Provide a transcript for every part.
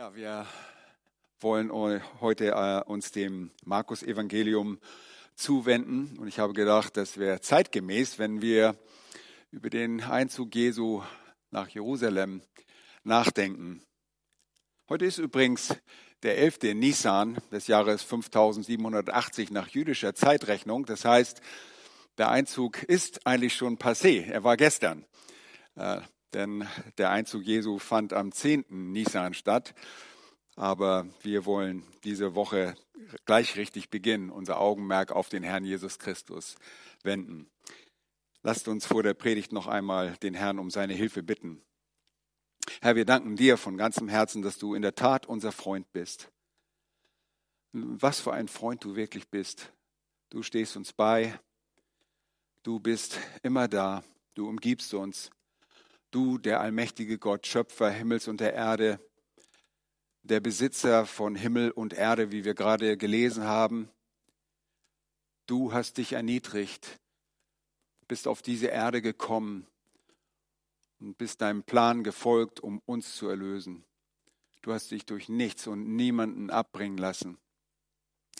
Ja, wir wollen heute äh, uns dem Markus-Evangelium zuwenden. Und ich habe gedacht, das wäre zeitgemäß, wenn wir über den Einzug Jesu nach Jerusalem nachdenken. Heute ist übrigens der 11. Nisan des Jahres 5780 nach jüdischer Zeitrechnung. Das heißt, der Einzug ist eigentlich schon passé. Er war gestern. Denn der Einzug Jesu fand am 10. Nisan statt. Aber wir wollen diese Woche gleich richtig beginnen, unser Augenmerk auf den Herrn Jesus Christus wenden. Lasst uns vor der Predigt noch einmal den Herrn um seine Hilfe bitten. Herr, wir danken dir von ganzem Herzen, dass du in der Tat unser Freund bist. Was für ein Freund du wirklich bist. Du stehst uns bei. Du bist immer da. Du umgibst uns. Du, der allmächtige Gott, Schöpfer Himmels und der Erde, der Besitzer von Himmel und Erde, wie wir gerade gelesen haben, du hast dich erniedrigt, bist auf diese Erde gekommen und bist deinem Plan gefolgt, um uns zu erlösen. Du hast dich durch nichts und niemanden abbringen lassen.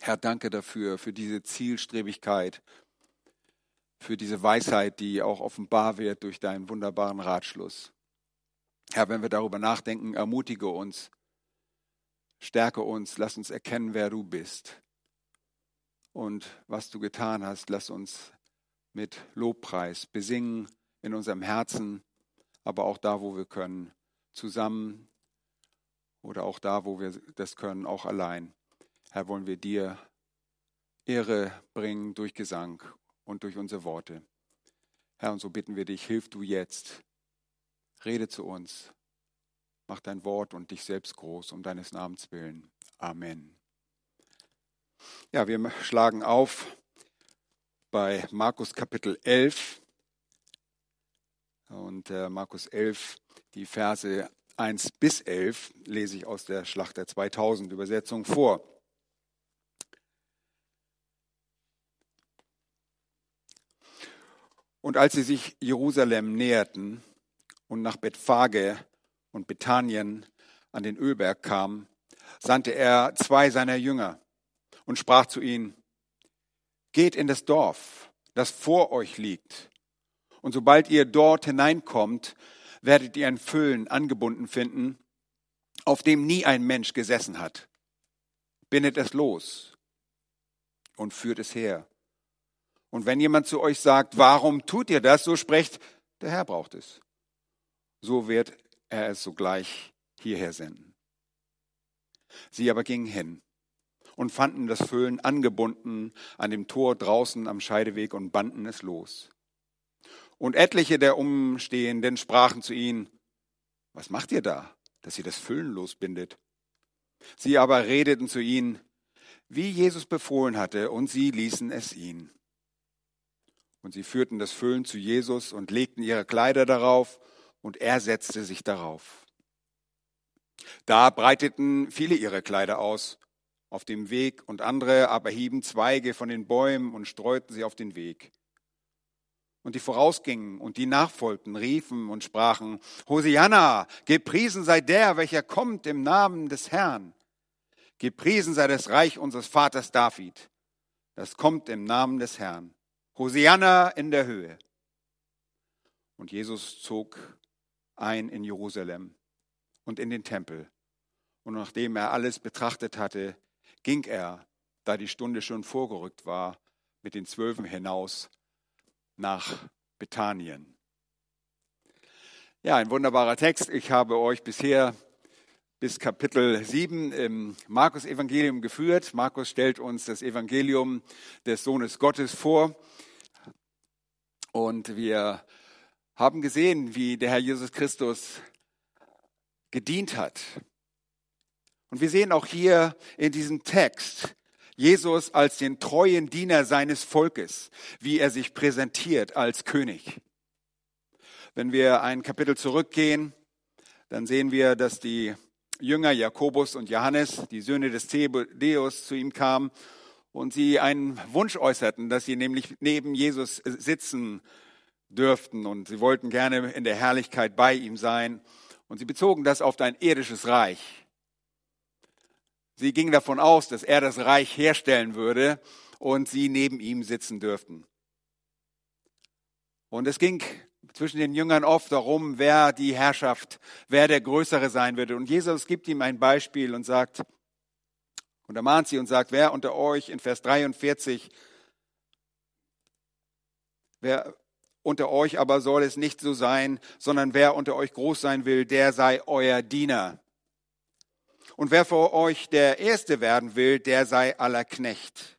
Herr, danke dafür, für diese Zielstrebigkeit für diese Weisheit, die auch offenbar wird durch deinen wunderbaren Ratschluss. Herr, wenn wir darüber nachdenken, ermutige uns, stärke uns, lass uns erkennen, wer du bist und was du getan hast. Lass uns mit Lobpreis besingen in unserem Herzen, aber auch da, wo wir können, zusammen oder auch da, wo wir das können, auch allein. Herr, wollen wir dir Ehre bringen durch Gesang und durch unsere Worte. Herr, und so bitten wir dich, hilf du jetzt. Rede zu uns. Mach dein Wort und dich selbst groß, um deines Namens willen. Amen. Ja, wir schlagen auf bei Markus Kapitel 11. Und äh, Markus 11, die Verse 1 bis 11, lese ich aus der Schlachter 2000 Übersetzung vor. Und als sie sich Jerusalem näherten und nach Bethphage und Bethanien an den Ölberg kamen, sandte er zwei seiner Jünger und sprach zu ihnen, Geht in das Dorf, das vor euch liegt, und sobald ihr dort hineinkommt, werdet ihr ein Füllen angebunden finden, auf dem nie ein Mensch gesessen hat. Bindet es los und führt es her. Und wenn jemand zu euch sagt, warum tut ihr das, so sprecht, der Herr braucht es. So wird er es sogleich hierher senden. Sie aber gingen hin und fanden das Füllen angebunden an dem Tor draußen am Scheideweg und banden es los. Und etliche der Umstehenden sprachen zu ihnen, was macht ihr da, dass ihr das Füllen losbindet? Sie aber redeten zu ihnen, wie Jesus befohlen hatte, und sie ließen es ihn. Und sie führten das Füllen zu Jesus und legten ihre Kleider darauf, und er setzte sich darauf. Da breiteten viele ihre Kleider aus auf dem Weg, und andere aber hieben Zweige von den Bäumen und streuten sie auf den Weg. Und die vorausgingen und die nachfolgten, riefen und sprachen, Hosianna, gepriesen sei der, welcher kommt im Namen des Herrn. Gepriesen sei das Reich unseres Vaters David, das kommt im Namen des Herrn. Hosianna in der Höhe. Und Jesus zog ein in Jerusalem und in den Tempel. Und nachdem er alles betrachtet hatte, ging er, da die Stunde schon vorgerückt war, mit den Zwölfen hinaus nach Bethanien. Ja, ein wunderbarer Text. Ich habe euch bisher bis Kapitel 7 im Markus-Evangelium geführt. Markus stellt uns das Evangelium des Sohnes Gottes vor. Und wir haben gesehen, wie der Herr Jesus Christus gedient hat. Und wir sehen auch hier in diesem Text Jesus als den treuen Diener seines Volkes, wie er sich präsentiert als König. Wenn wir ein Kapitel zurückgehen, dann sehen wir, dass die Jünger Jakobus und Johannes, die Söhne des Zebedeus, zu ihm kamen und sie einen Wunsch äußerten, dass sie nämlich neben Jesus sitzen dürften und sie wollten gerne in der Herrlichkeit bei ihm sein und sie bezogen das auf ein irdisches Reich. Sie gingen davon aus, dass er das Reich herstellen würde und sie neben ihm sitzen dürften. Und es ging zwischen den Jüngern oft darum, wer die Herrschaft, wer der Größere sein würde. Und Jesus gibt ihm ein Beispiel und sagt, und ermahnt sie und sagt, wer unter euch in Vers 43, wer unter euch aber soll es nicht so sein, sondern wer unter euch groß sein will, der sei euer Diener. Und wer vor euch der Erste werden will, der sei aller Knecht.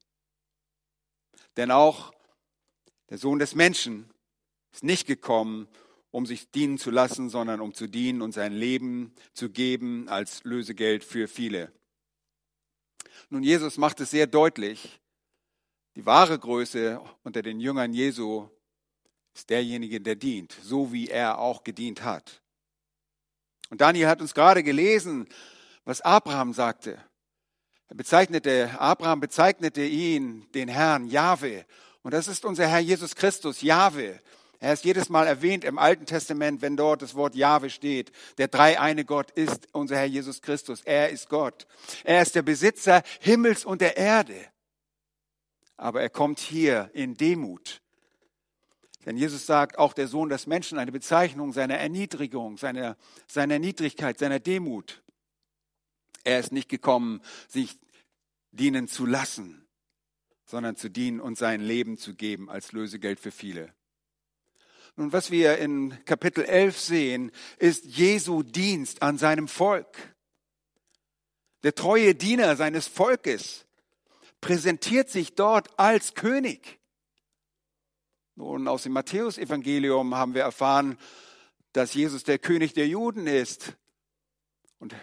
Denn auch der Sohn des Menschen ist nicht gekommen, um sich dienen zu lassen, sondern um zu dienen und sein Leben zu geben als Lösegeld für viele. Nun, Jesus macht es sehr deutlich. Die wahre Größe unter den Jüngern Jesu ist derjenige, der dient, so wie er auch gedient hat. Und Daniel hat uns gerade gelesen, was Abraham sagte. Er bezeichnete, Abraham bezeichnete ihn, den Herrn, Jahwe. Und das ist unser Herr Jesus Christus, Jahwe. Er ist jedes Mal erwähnt im Alten Testament, wenn dort das Wort Jahwe steht. Der dreieine Gott ist unser Herr Jesus Christus. Er ist Gott. Er ist der Besitzer Himmels und der Erde. Aber er kommt hier in Demut. Denn Jesus sagt, auch der Sohn des Menschen, eine Bezeichnung seiner Erniedrigung, seiner, seiner Niedrigkeit, seiner Demut. Er ist nicht gekommen, sich dienen zu lassen, sondern zu dienen und sein Leben zu geben als Lösegeld für viele. Nun, was wir in Kapitel 11 sehen, ist Jesu Dienst an seinem Volk. Der treue Diener seines Volkes präsentiert sich dort als König. Nun, aus dem Matthäusevangelium haben wir erfahren, dass Jesus der König der Juden ist. Und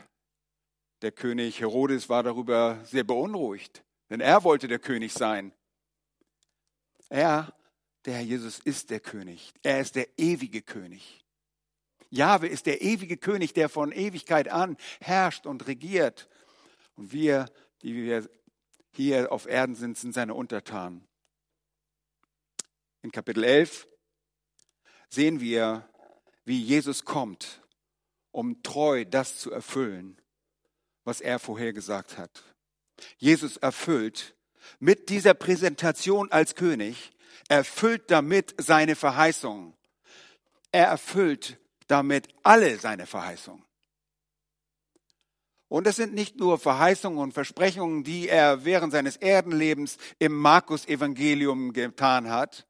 der König Herodes war darüber sehr beunruhigt, denn er wollte der König sein. Er der Herr Jesus ist der König. Er ist der ewige König. Jahwe ist der ewige König, der von Ewigkeit an herrscht und regiert. Und wir, die wir hier auf Erden sind, sind seine Untertanen. In Kapitel 11 sehen wir, wie Jesus kommt, um treu das zu erfüllen, was er vorhergesagt hat. Jesus erfüllt mit dieser Präsentation als König erfüllt damit seine Verheißung. Er erfüllt damit alle seine Verheißungen. Und es sind nicht nur Verheißungen und Versprechungen, die er während seines Erdenlebens im Markus-Evangelium getan hat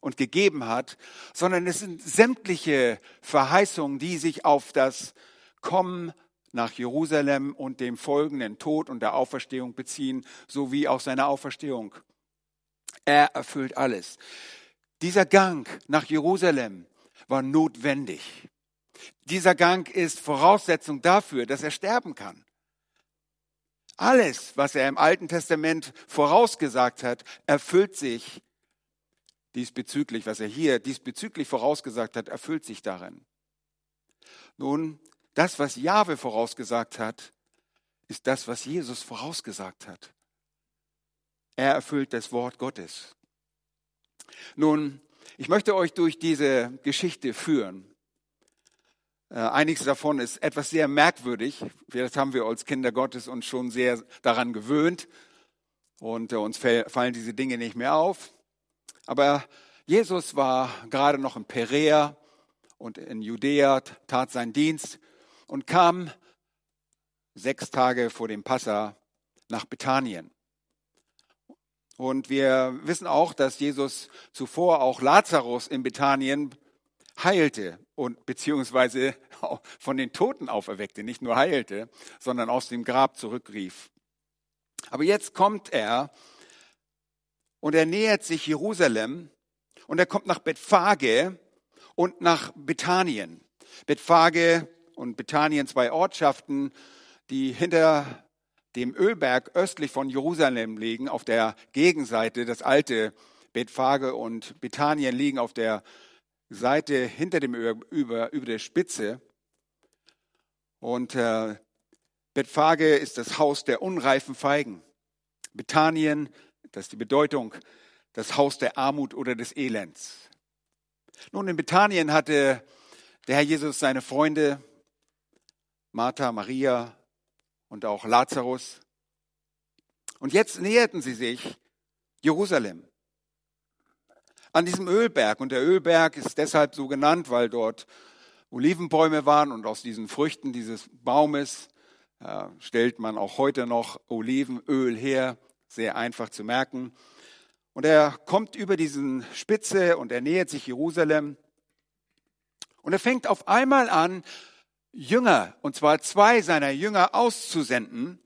und gegeben hat, sondern es sind sämtliche Verheißungen, die sich auf das Kommen nach Jerusalem und dem folgenden Tod und der Auferstehung beziehen, sowie auch seine Auferstehung. Er erfüllt alles. Dieser Gang nach Jerusalem war notwendig. Dieser Gang ist Voraussetzung dafür, dass er sterben kann. Alles, was er im Alten Testament vorausgesagt hat, erfüllt sich diesbezüglich, was er hier diesbezüglich vorausgesagt hat, erfüllt sich darin. Nun, das, was Jahwe vorausgesagt hat, ist das, was Jesus vorausgesagt hat. Er erfüllt das Wort Gottes. Nun, ich möchte euch durch diese Geschichte führen. Äh, einiges davon ist etwas sehr merkwürdig. Vielleicht haben wir als Kinder Gottes uns schon sehr daran gewöhnt und äh, uns fallen diese Dinge nicht mehr auf. Aber Jesus war gerade noch in Perea und in Judäa, tat seinen Dienst und kam sechs Tage vor dem Passa nach Bethanien. Und wir wissen auch, dass Jesus zuvor auch Lazarus in Bethanien heilte und beziehungsweise von den Toten auferweckte, nicht nur heilte, sondern aus dem Grab zurückrief. Aber jetzt kommt er und er nähert sich Jerusalem und er kommt nach Bethphage und nach Bethanien. Bethphage und Bethanien zwei Ortschaften, die hinter dem Ölberg östlich von Jerusalem liegen, auf der Gegenseite. Das alte Bethphage und Bethanien liegen auf der Seite hinter dem Öl, über, über der Spitze. Und äh, Bethphage ist das Haus der unreifen Feigen. Bethanien, das ist die Bedeutung, das Haus der Armut oder des Elends. Nun, in Bethanien hatte der Herr Jesus seine Freunde, Martha, Maria, und auch Lazarus. Und jetzt näherten sie sich Jerusalem. An diesem Ölberg. Und der Ölberg ist deshalb so genannt, weil dort Olivenbäume waren und aus diesen Früchten dieses Baumes äh, stellt man auch heute noch Olivenöl her. Sehr einfach zu merken. Und er kommt über diesen Spitze und er nähert sich Jerusalem. Und er fängt auf einmal an, Jünger, und zwar zwei seiner Jünger auszusenden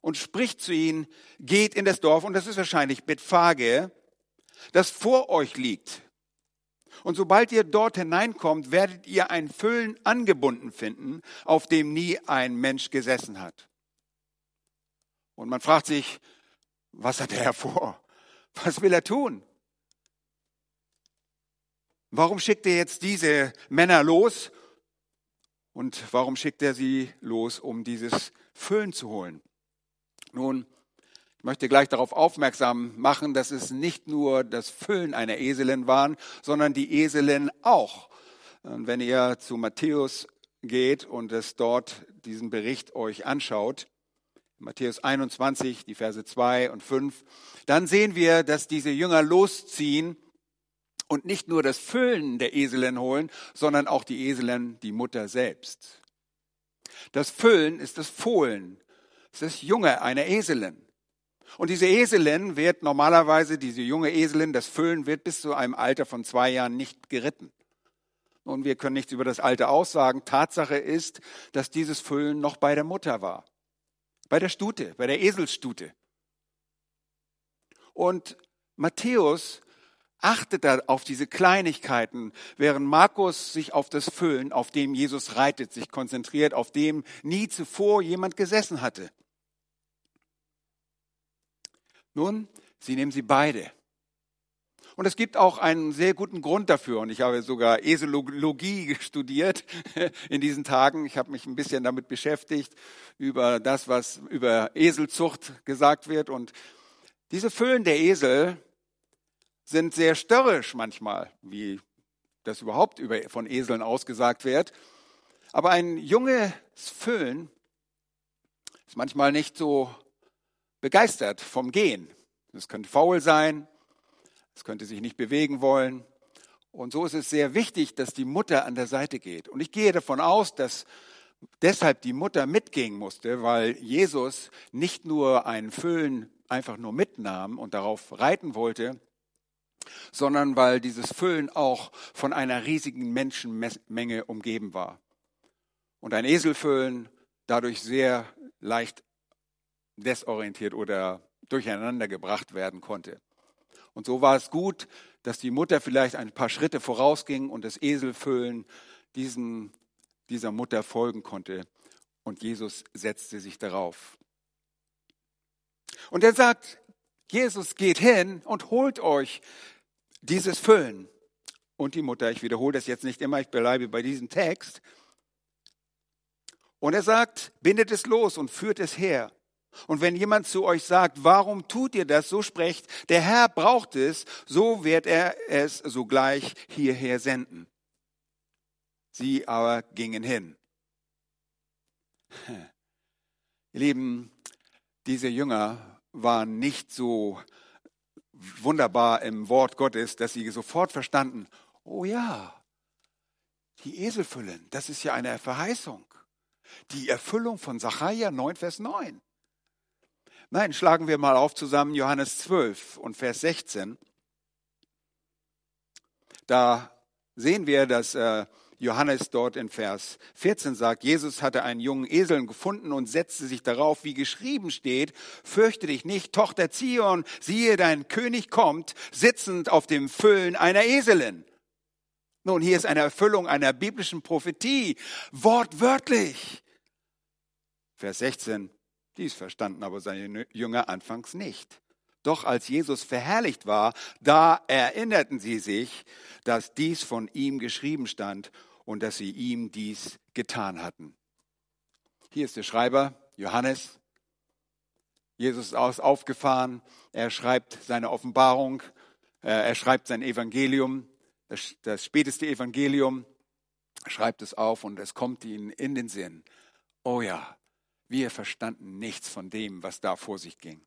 und spricht zu ihnen, geht in das Dorf, und das ist wahrscheinlich Bethphage, das vor euch liegt. Und sobald ihr dort hineinkommt, werdet ihr ein Füllen angebunden finden, auf dem nie ein Mensch gesessen hat. Und man fragt sich, was hat er vor? Was will er tun? Warum schickt er jetzt diese Männer los? Und warum schickt er sie los, um dieses Füllen zu holen? Nun, ich möchte gleich darauf aufmerksam machen, dass es nicht nur das Füllen einer Eselin waren, sondern die Eselin auch. Und wenn ihr zu Matthäus geht und es dort diesen Bericht euch anschaut, Matthäus 21, die Verse 2 und 5, dann sehen wir, dass diese Jünger losziehen und nicht nur das Füllen der Eselin holen, sondern auch die Eselin, die Mutter selbst. Das Füllen ist das Fohlen, ist das Junge einer Eselin. Und diese Eselin wird normalerweise, diese junge Eselin, das Füllen wird bis zu einem Alter von zwei Jahren nicht geritten. Und wir können nichts über das Alter aussagen. Tatsache ist, dass dieses Füllen noch bei der Mutter war. Bei der Stute, bei der Eselsstute. Und Matthäus achtet da auf diese Kleinigkeiten, während Markus sich auf das Füllen, auf dem Jesus reitet, sich konzentriert, auf dem nie zuvor jemand gesessen hatte. Nun, sie nehmen sie beide. Und es gibt auch einen sehr guten Grund dafür. Und ich habe sogar Eselologie studiert in diesen Tagen. Ich habe mich ein bisschen damit beschäftigt, über das, was über Eselzucht gesagt wird. Und diese Füllen der Esel sind sehr störrisch manchmal, wie das überhaupt über, von Eseln ausgesagt wird. Aber ein junges Füllen ist manchmal nicht so begeistert vom Gehen. Es könnte faul sein, es könnte sich nicht bewegen wollen. Und so ist es sehr wichtig, dass die Mutter an der Seite geht. Und ich gehe davon aus, dass deshalb die Mutter mitgehen musste, weil Jesus nicht nur einen Füllen einfach nur mitnahm und darauf reiten wollte, sondern weil dieses Füllen auch von einer riesigen Menschenmenge umgeben war. Und ein Eselfüllen dadurch sehr leicht desorientiert oder durcheinander gebracht werden konnte. Und so war es gut, dass die Mutter vielleicht ein paar Schritte vorausging und das Eselfüllen diesen, dieser Mutter folgen konnte. Und Jesus setzte sich darauf. Und er sagt, Jesus geht hin und holt euch dieses Füllen. Und die Mutter, ich wiederhole das jetzt nicht immer, ich bleibe bei diesem Text. Und er sagt, bindet es los und führt es her. Und wenn jemand zu euch sagt, warum tut ihr das, so sprecht, der Herr braucht es, so wird er es sogleich hierher senden. Sie aber gingen hin. Ihr Lieben, diese Jünger waren nicht so wunderbar im Wort Gottes, dass sie sofort verstanden, oh ja, die Esel füllen, das ist ja eine Verheißung. Die Erfüllung von Sacharja 9, Vers 9. Nein, schlagen wir mal auf zusammen Johannes 12 und Vers 16. Da sehen wir, dass äh, Johannes dort in Vers 14 sagt, Jesus hatte einen jungen Esel gefunden und setzte sich darauf, wie geschrieben steht, fürchte dich nicht, Tochter Zion, siehe, dein König kommt, sitzend auf dem Füllen einer Eselin. Nun, hier ist eine Erfüllung einer biblischen Prophetie, wortwörtlich. Vers 16, dies verstanden aber seine Jünger anfangs nicht. Doch als Jesus verherrlicht war, da erinnerten sie sich, dass dies von ihm geschrieben stand und dass sie ihm dies getan hatten. Hier ist der Schreiber, Johannes. Jesus ist aufgefahren. Er schreibt seine Offenbarung. Äh, er schreibt sein Evangelium, das späteste Evangelium. Schreibt es auf und es kommt ihnen in den Sinn. Oh ja, wir verstanden nichts von dem, was da vor sich ging.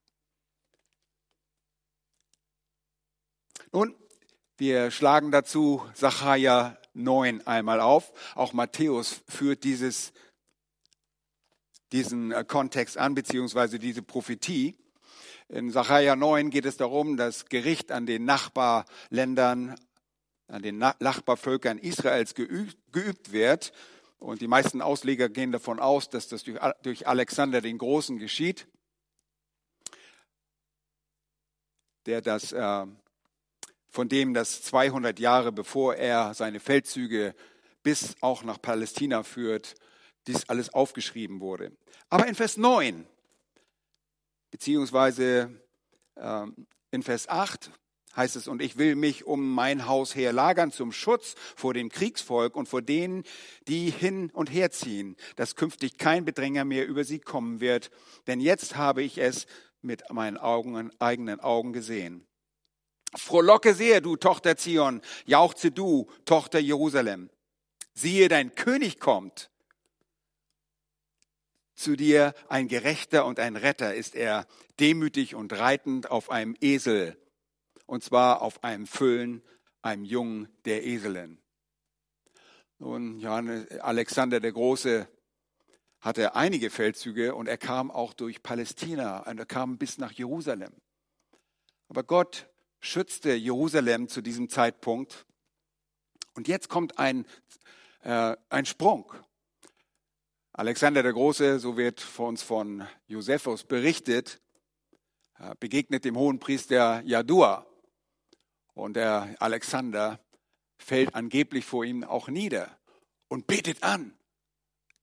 Nun, wir schlagen dazu Sacharja 9 einmal auf. Auch Matthäus führt dieses, diesen äh, Kontext an, beziehungsweise diese Prophetie. In Sacharja 9 geht es darum, dass Gericht an den Nachbarländern, an den Nachbarvölkern Israels geübt wird. Und die meisten Ausleger gehen davon aus, dass das durch Alexander den Großen geschieht, der das, äh, von dem das 200 Jahre bevor er seine Feldzüge bis auch nach Palästina führt, dies alles aufgeschrieben wurde. Aber in Vers 9, beziehungsweise äh, in Vers 8, heißt es, und ich will mich um mein Haus her lagern zum Schutz vor dem Kriegsvolk und vor denen, die hin und her ziehen, dass künftig kein Bedränger mehr über sie kommen wird, denn jetzt habe ich es mit meinen Augen, eigenen Augen gesehen. Frohlocke sehr, du Tochter Zion, jauchze du, Tochter Jerusalem. Siehe, dein König kommt. Zu dir ein Gerechter und ein Retter ist er, demütig und reitend auf einem Esel, und zwar auf einem Füllen, einem Jungen der Eselin. Nun, Johannes, Alexander der Große hatte einige Feldzüge und er kam auch durch Palästina und er kam bis nach Jerusalem. Aber Gott schützte Jerusalem zu diesem Zeitpunkt. Und jetzt kommt ein, äh, ein Sprung. Alexander der Große, so wird vor uns von Josephus berichtet, äh, begegnet dem hohen Priester Jadua. Und der Alexander fällt angeblich vor ihm auch nieder und betet an.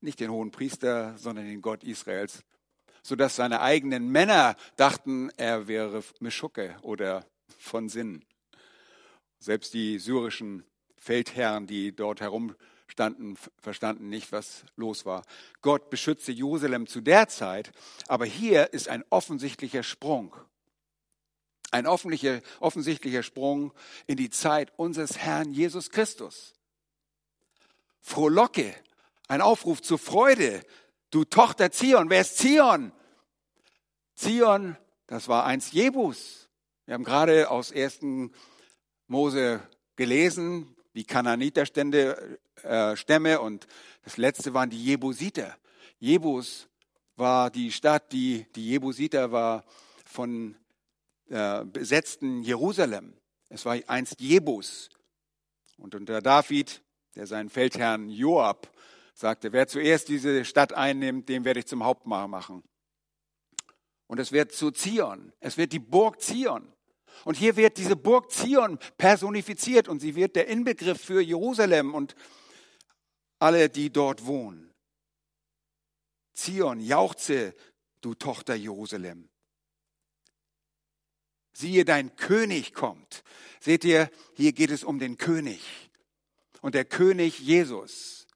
Nicht den hohen Priester, sondern den Gott Israels. Sodass seine eigenen Männer dachten, er wäre Meschucke oder von Sinn. Selbst die syrischen Feldherren, die dort herumstanden, verstanden nicht, was los war. Gott beschützte Jerusalem zu der Zeit, aber hier ist ein offensichtlicher Sprung. Ein offensichtlicher Sprung in die Zeit unseres Herrn Jesus Christus. Frohlocke, ein Aufruf zur Freude. Du Tochter Zion, wer ist Zion? Zion, das war einst Jebus. Wir haben gerade aus 1. Mose gelesen, die Kananiterstämme äh, Stämme und das letzte waren die Jebusiter. Jebus war die Stadt, die, die Jebusiter war von äh, besetzten Jerusalem. Es war einst Jebus. Und unter David, der seinen Feldherrn Joab sagte, wer zuerst diese Stadt einnimmt, dem werde ich zum Hauptmacher machen. Und es wird zu Zion. Es wird die Burg Zion. Und hier wird diese Burg Zion personifiziert und sie wird der Inbegriff für Jerusalem und alle, die dort wohnen. Zion, jauchze, du Tochter Jerusalem siehe, dein König kommt. Seht ihr, hier geht es um den König. Und der König Jesus,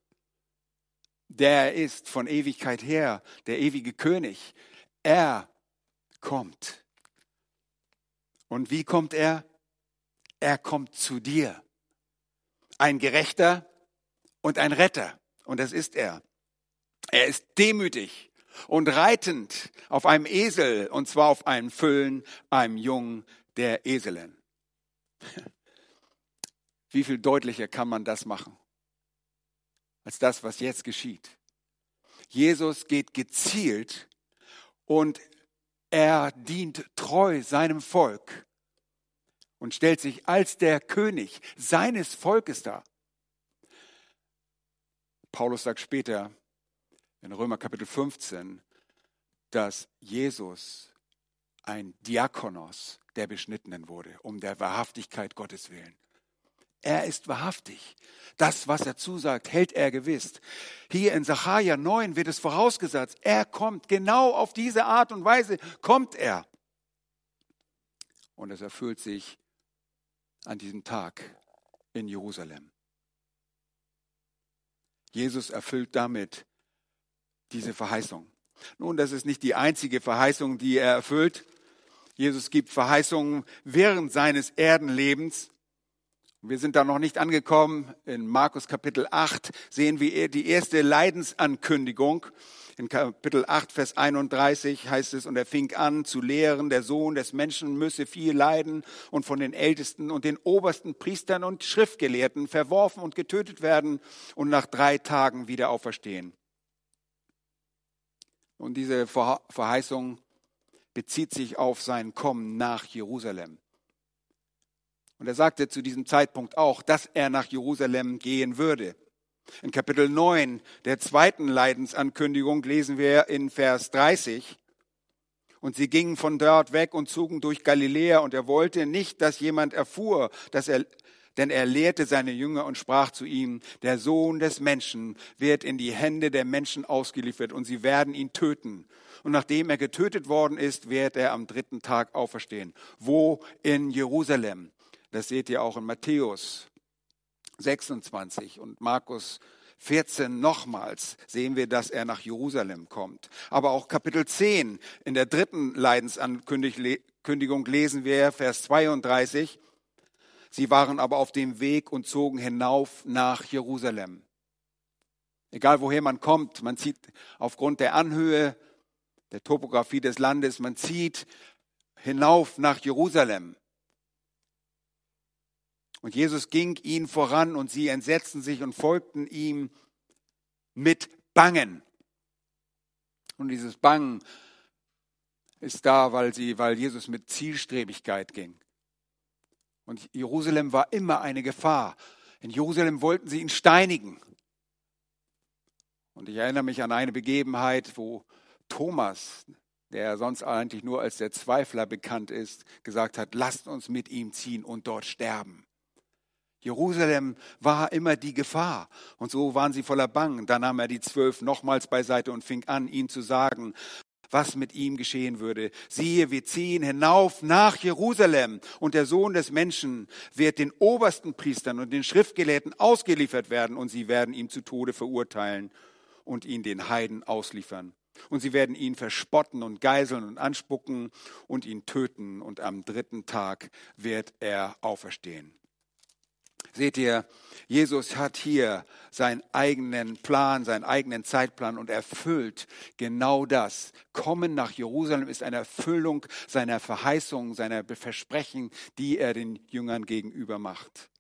der ist von Ewigkeit her der ewige König. Er kommt. Und wie kommt er? Er kommt zu dir. Ein Gerechter und ein Retter. Und das ist er. Er ist demütig und reitend auf einem Esel, und zwar auf einem Füllen, einem Jungen der Eselin. Wie viel deutlicher kann man das machen, als das, was jetzt geschieht? Jesus geht gezielt und er dient treu seinem Volk und stellt sich als der König seines Volkes dar. Paulus sagt später, in Römer Kapitel 15, dass Jesus ein Diakonos der Beschnittenen wurde, um der Wahrhaftigkeit Gottes willen. Er ist wahrhaftig. Das, was er zusagt, hält er gewiss. Hier in Sacharja 9 wird es vorausgesetzt, er kommt. Genau auf diese Art und Weise kommt er. Und es erfüllt sich an diesem Tag in Jerusalem. Jesus erfüllt damit diese Verheißung. Nun, das ist nicht die einzige Verheißung, die er erfüllt. Jesus gibt Verheißungen während seines Erdenlebens Wir sind da noch nicht angekommen. In Markus Kapitel 8 sehen wir die erste Leidensankündigung. In Kapitel 8, Vers 31 heißt es, und er fing an zu lehren, der Sohn des Menschen müsse viel leiden und von den Ältesten und den obersten Priestern und Schriftgelehrten verworfen und getötet werden und nach drei Tagen wieder auferstehen. Und diese Verheißung bezieht sich auf sein Kommen nach Jerusalem. Und er sagte zu diesem Zeitpunkt auch, dass er nach Jerusalem gehen würde. In Kapitel 9 der zweiten Leidensankündigung lesen wir in Vers 30, und sie gingen von dort weg und zogen durch Galiläa, und er wollte nicht, dass jemand erfuhr, dass er, denn er lehrte seine Jünger und sprach zu ihnen, der Sohn des Menschen wird in die Hände der Menschen ausgeliefert, und sie werden ihn töten. Und nachdem er getötet worden ist, wird er am dritten Tag auferstehen. Wo? In Jerusalem. Das seht ihr auch in Matthäus 26 und Markus 14 nochmals sehen wir, dass er nach Jerusalem kommt. Aber auch Kapitel 10 in der dritten Leidensankündigung lesen wir Vers 32. Sie waren aber auf dem Weg und zogen hinauf nach Jerusalem. Egal woher man kommt, man zieht aufgrund der Anhöhe, der Topografie des Landes, man zieht hinauf nach Jerusalem. Und Jesus ging ihnen voran und sie entsetzten sich und folgten ihm mit Bangen. Und dieses Bangen ist da, weil, sie, weil Jesus mit Zielstrebigkeit ging. Und Jerusalem war immer eine Gefahr. In Jerusalem wollten sie ihn steinigen. Und ich erinnere mich an eine Begebenheit, wo Thomas, der sonst eigentlich nur als der Zweifler bekannt ist, gesagt hat, lasst uns mit ihm ziehen und dort sterben. Jerusalem war immer die Gefahr. Und so waren sie voller Bang. Dann nahm er die zwölf nochmals beiseite und fing an, ihnen zu sagen, was mit ihm geschehen würde. Siehe, wir ziehen hinauf nach Jerusalem und der Sohn des Menschen wird den obersten Priestern und den Schriftgelehrten ausgeliefert werden und sie werden ihn zu Tode verurteilen und ihn den Heiden ausliefern. Und sie werden ihn verspotten und geiseln und anspucken und ihn töten und am dritten Tag wird er auferstehen. Seht ihr, Jesus hat hier seinen eigenen Plan, seinen eigenen Zeitplan und erfüllt genau das. Kommen nach Jerusalem ist eine Erfüllung seiner Verheißungen, seiner Versprechen, die er den Jüngern gegenüber macht.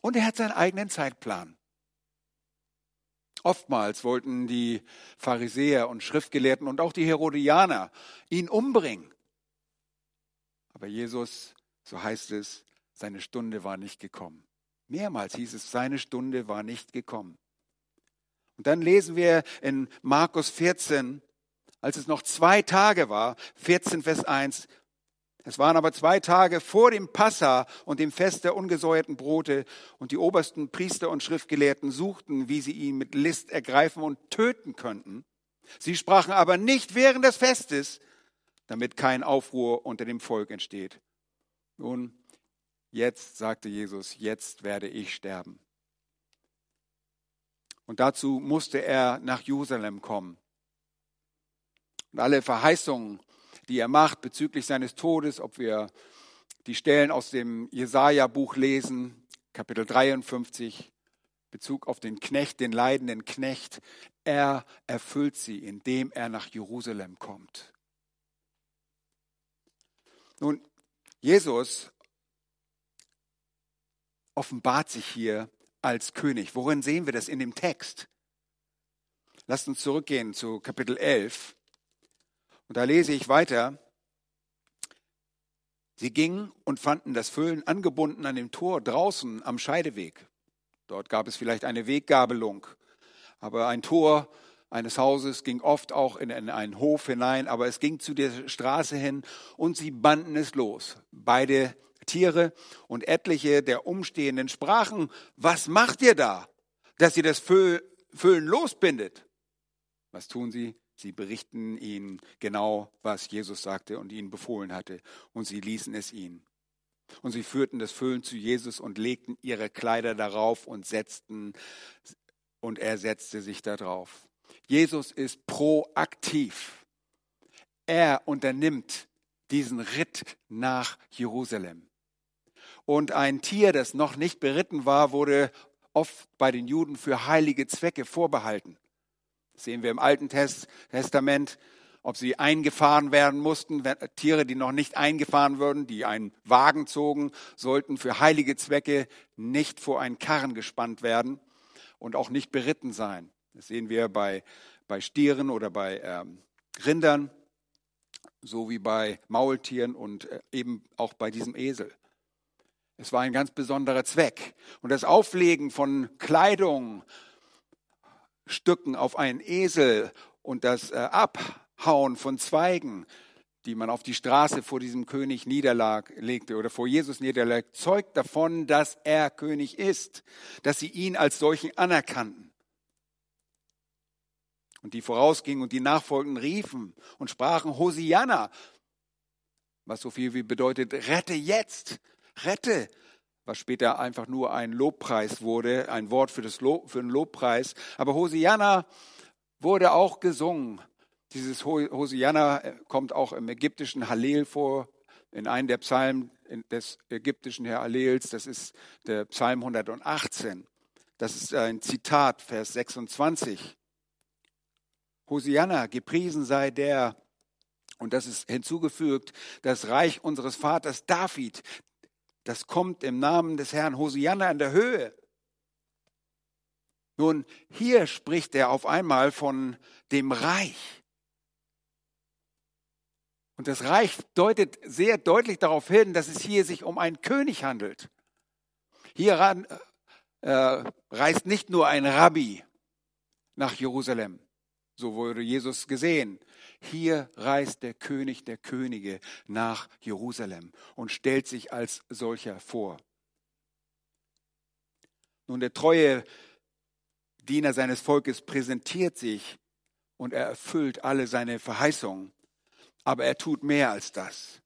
Und er hat seinen eigenen Zeitplan. Oftmals wollten die Pharisäer und Schriftgelehrten und auch die Herodianer ihn umbringen. Aber Jesus, so heißt es, seine Stunde war nicht gekommen. Mehrmals hieß es, seine Stunde war nicht gekommen. Und dann lesen wir in Markus 14, als es noch zwei Tage war, 14 Vers 1, es waren aber zwei Tage vor dem Passa und dem Fest der ungesäuerten Brote und die obersten Priester und Schriftgelehrten suchten, wie sie ihn mit List ergreifen und töten könnten. Sie sprachen aber nicht während des Festes, damit kein Aufruhr unter dem Volk entsteht. Nun, jetzt, sagte Jesus, jetzt werde ich sterben. Und dazu musste er nach Jerusalem kommen. Und alle Verheißungen, die er macht bezüglich seines Todes, ob wir die Stellen aus dem Jesaja-Buch lesen, Kapitel 53, Bezug auf den Knecht, den leidenden Knecht, er erfüllt sie, indem er nach Jerusalem kommt. Nun, Jesus offenbart sich hier als König. Worin sehen wir das in dem Text? Lasst uns zurückgehen zu Kapitel 11. Und da lese ich weiter. Sie gingen und fanden das Füllen angebunden an dem Tor draußen am Scheideweg. Dort gab es vielleicht eine Weggabelung. Aber ein Tor eines Hauses ging oft auch in einen Hof hinein, aber es ging zu der Straße hin und sie banden es los. Beide Tiere und etliche der Umstehenden sprachen, was macht ihr da, dass ihr das Füllen losbindet? Was tun sie? Sie berichten ihnen genau, was Jesus sagte und ihnen befohlen hatte, und sie ließen es ihnen. Und sie führten das Füllen zu Jesus und legten ihre Kleider darauf und setzten, und er setzte sich darauf. Jesus ist proaktiv. Er unternimmt diesen Ritt nach Jerusalem. Und ein Tier, das noch nicht beritten war, wurde oft bei den Juden für heilige Zwecke vorbehalten. Das sehen wir im Alten Testament, ob sie eingefahren werden mussten. Tiere, die noch nicht eingefahren würden, die einen Wagen zogen, sollten für heilige Zwecke nicht vor einen Karren gespannt werden und auch nicht beritten sein. Das sehen wir bei, bei Stieren oder bei ähm, Rindern, so wie bei Maultieren und äh, eben auch bei diesem Esel. Es war ein ganz besonderer Zweck. Und das Auflegen von Kleidung, Stücken auf einen Esel und das äh, Abhauen von Zweigen, die man auf die Straße vor diesem König niederlegte oder vor Jesus niederlegte, zeugt davon, dass er König ist, dass sie ihn als solchen anerkannten. Und die vorausgingen und die Nachfolgenden riefen und sprachen Hosianna, was so viel wie bedeutet, rette jetzt, rette, was später einfach nur ein Lobpreis wurde, ein Wort für, das Lob, für den Lobpreis. Aber Hosianna wurde auch gesungen. Dieses Hosianna äh, kommt auch im ägyptischen Hallel vor, in einem der Psalmen des ägyptischen Hallels. Das ist der Psalm 118. Das ist ein Zitat, Vers 26. Hosianna, gepriesen sei der, und das ist hinzugefügt, das Reich unseres Vaters David, das kommt im Namen des Herrn Hosianna in der Höhe. Nun, hier spricht er auf einmal von dem Reich. Und das Reich deutet sehr deutlich darauf hin, dass es hier sich um einen König handelt. Hier äh, reist nicht nur ein Rabbi nach Jerusalem, so wurde Jesus gesehen, hier reist der König der Könige nach Jerusalem und stellt sich als solcher vor. Nun, der treue Diener seines Volkes präsentiert sich und er erfüllt alle seine Verheißungen. Aber er tut mehr als das.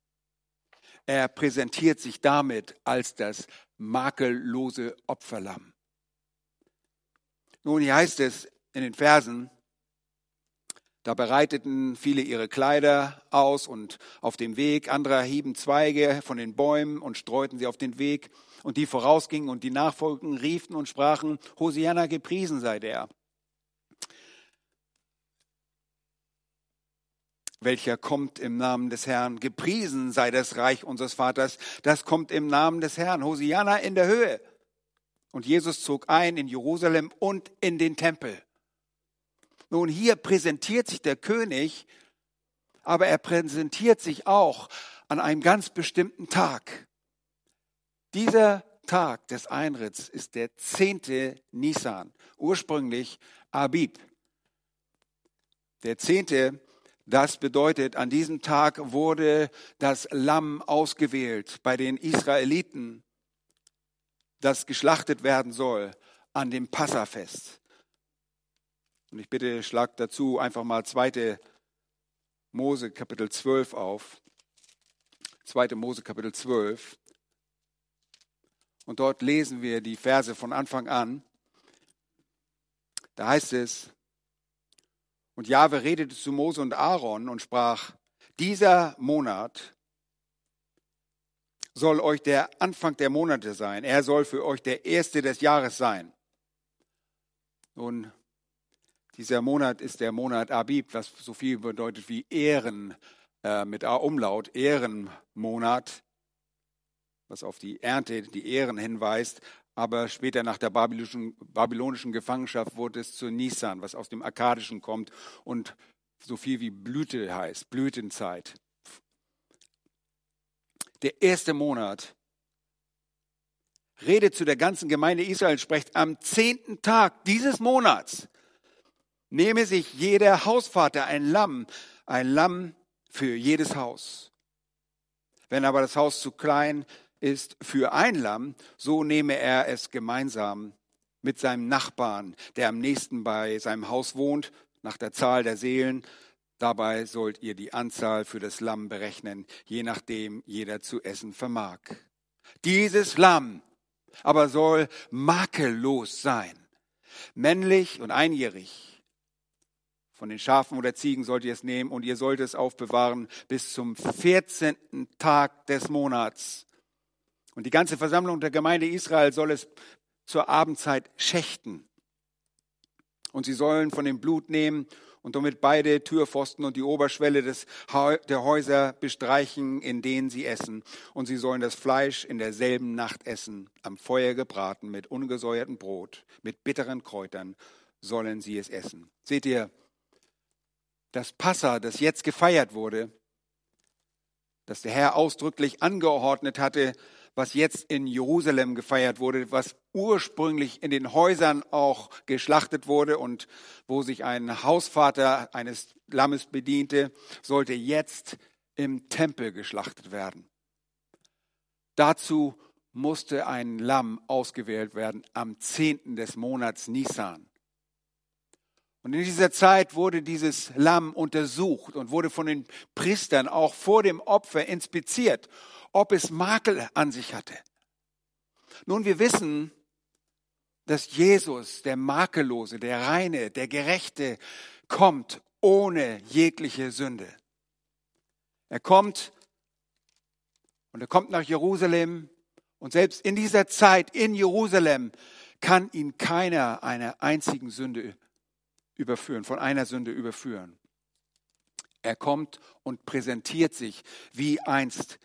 Er präsentiert sich damit als das makellose Opferlamm. Nun, hier heißt es in den Versen, da bereiteten viele ihre Kleider aus und auf dem Weg, andere hieben Zweige von den Bäumen und streuten sie auf den Weg. Und die vorausgingen und die nachfolgten riefen und sprachen, Hosianna gepriesen sei der. welcher kommt im Namen des Herrn. Gepriesen sei das Reich unseres Vaters, das kommt im Namen des Herrn. Hosianna in der Höhe. Und Jesus zog ein in Jerusalem und in den Tempel. Nun, hier präsentiert sich der König, aber er präsentiert sich auch an einem ganz bestimmten Tag. Dieser Tag des Einritts ist der zehnte Nisan, ursprünglich Abib. Der zehnte, das bedeutet, an diesem Tag wurde das Lamm ausgewählt bei den Israeliten, das geschlachtet werden soll an dem Passafest. Und ich bitte, schlag dazu einfach mal 2. Mose Kapitel 12 auf. 2. Mose Kapitel 12. Und dort lesen wir die Verse von Anfang an. Da heißt es, und Jahwe redete zu Mose und Aaron und sprach, dieser Monat soll euch der Anfang der Monate sein. Er soll für euch der erste des Jahres sein. Nun, dieser Monat ist der Monat Abib, was so viel bedeutet wie Ehren äh, mit A-Umlaut, Ehrenmonat, was auf die Ernte, die Ehren hinweist. Aber später nach der babylonischen, babylonischen Gefangenschaft wurde es zu Nisan, was aus dem Akkadischen kommt und so viel wie Blüte heißt, Blütenzeit. Der erste Monat redet zu der ganzen Gemeinde Israel, spricht am zehnten Tag dieses Monats nehme sich jeder Hausvater ein Lamm, ein Lamm für jedes Haus. Wenn aber das Haus zu klein ist für ein Lamm, so nehme er es gemeinsam mit seinem Nachbarn, der am nächsten bei seinem Haus wohnt, nach der Zahl der Seelen. Dabei sollt ihr die Anzahl für das Lamm berechnen, je nachdem jeder zu essen vermag. Dieses Lamm aber soll makellos sein, männlich und einjährig von den Schafen oder Ziegen sollt ihr es nehmen und ihr sollt es aufbewahren bis zum 14. Tag des Monats. Und die ganze Versammlung der Gemeinde Israel soll es zur Abendzeit schächten. Und sie sollen von dem Blut nehmen und damit beide Türpfosten und die Oberschwelle des, der Häuser bestreichen, in denen sie essen. Und sie sollen das Fleisch in derselben Nacht essen, am Feuer gebraten, mit ungesäuertem Brot, mit bitteren Kräutern sollen sie es essen. Seht ihr, das Passa, das jetzt gefeiert wurde, das der Herr ausdrücklich angeordnet hatte, was jetzt in Jerusalem gefeiert wurde, was ursprünglich in den Häusern auch geschlachtet wurde und wo sich ein Hausvater eines Lammes bediente, sollte jetzt im Tempel geschlachtet werden. Dazu musste ein Lamm ausgewählt werden am 10. des Monats Nisan. Und in dieser Zeit wurde dieses Lamm untersucht und wurde von den Priestern auch vor dem Opfer inspiziert, ob es Makel an sich hatte. Nun, wir wissen, dass Jesus, der Makellose, der Reine, der Gerechte, kommt ohne jegliche Sünde. Er kommt und er kommt nach Jerusalem und selbst in dieser Zeit in Jerusalem kann ihn keiner einer einzigen Sünde überführen, von einer Sünde überführen. Er kommt und präsentiert sich, wie einst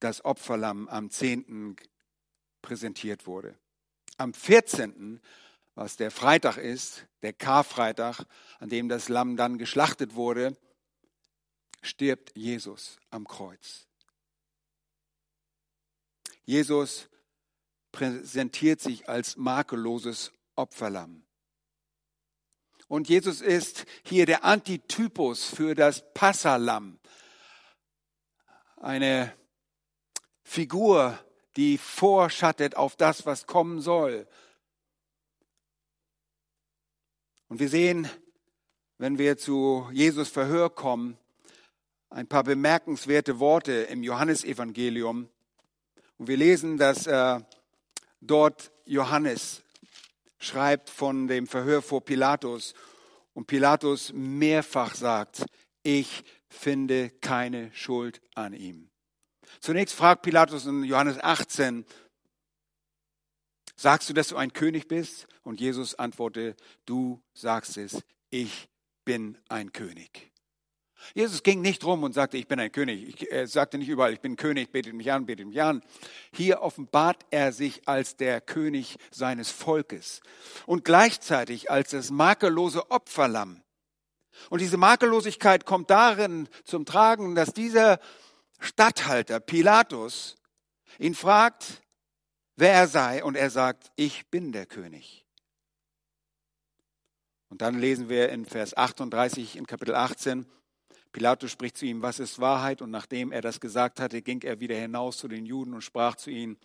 das Opferlamm am 10. präsentiert wurde. Am 14., was der Freitag ist, der Karfreitag, an dem das Lamm dann geschlachtet wurde, stirbt Jesus am Kreuz. Jesus präsentiert sich als makelloses Opferlamm. Und Jesus ist hier der Antitypus für das Passalam. Eine Figur, die vorschattet auf das, was kommen soll. Und wir sehen, wenn wir zu Jesus Verhör kommen, ein paar bemerkenswerte Worte im Johannesevangelium. Und wir lesen, dass äh, dort Johannes schreibt von dem Verhör vor Pilatus und Pilatus mehrfach sagt, ich finde keine Schuld an ihm. Zunächst fragt Pilatus in Johannes 18, sagst du, dass du ein König bist? Und Jesus antwortet, du sagst es, ich bin ein König. Jesus ging nicht rum und sagte, ich bin ein König. Er sagte nicht überall, ich bin König, betet mich an, betet mich an. Hier offenbart er sich als der König seines Volkes und gleichzeitig als das makellose Opferlamm. Und diese Makellosigkeit kommt darin zum Tragen, dass dieser Statthalter Pilatus ihn fragt, wer er sei, und er sagt, ich bin der König. Und dann lesen wir in Vers 38 in Kapitel 18, Pilatus spricht zu ihm, was ist Wahrheit? Und nachdem er das gesagt hatte, ging er wieder hinaus zu den Juden und sprach zu ihnen,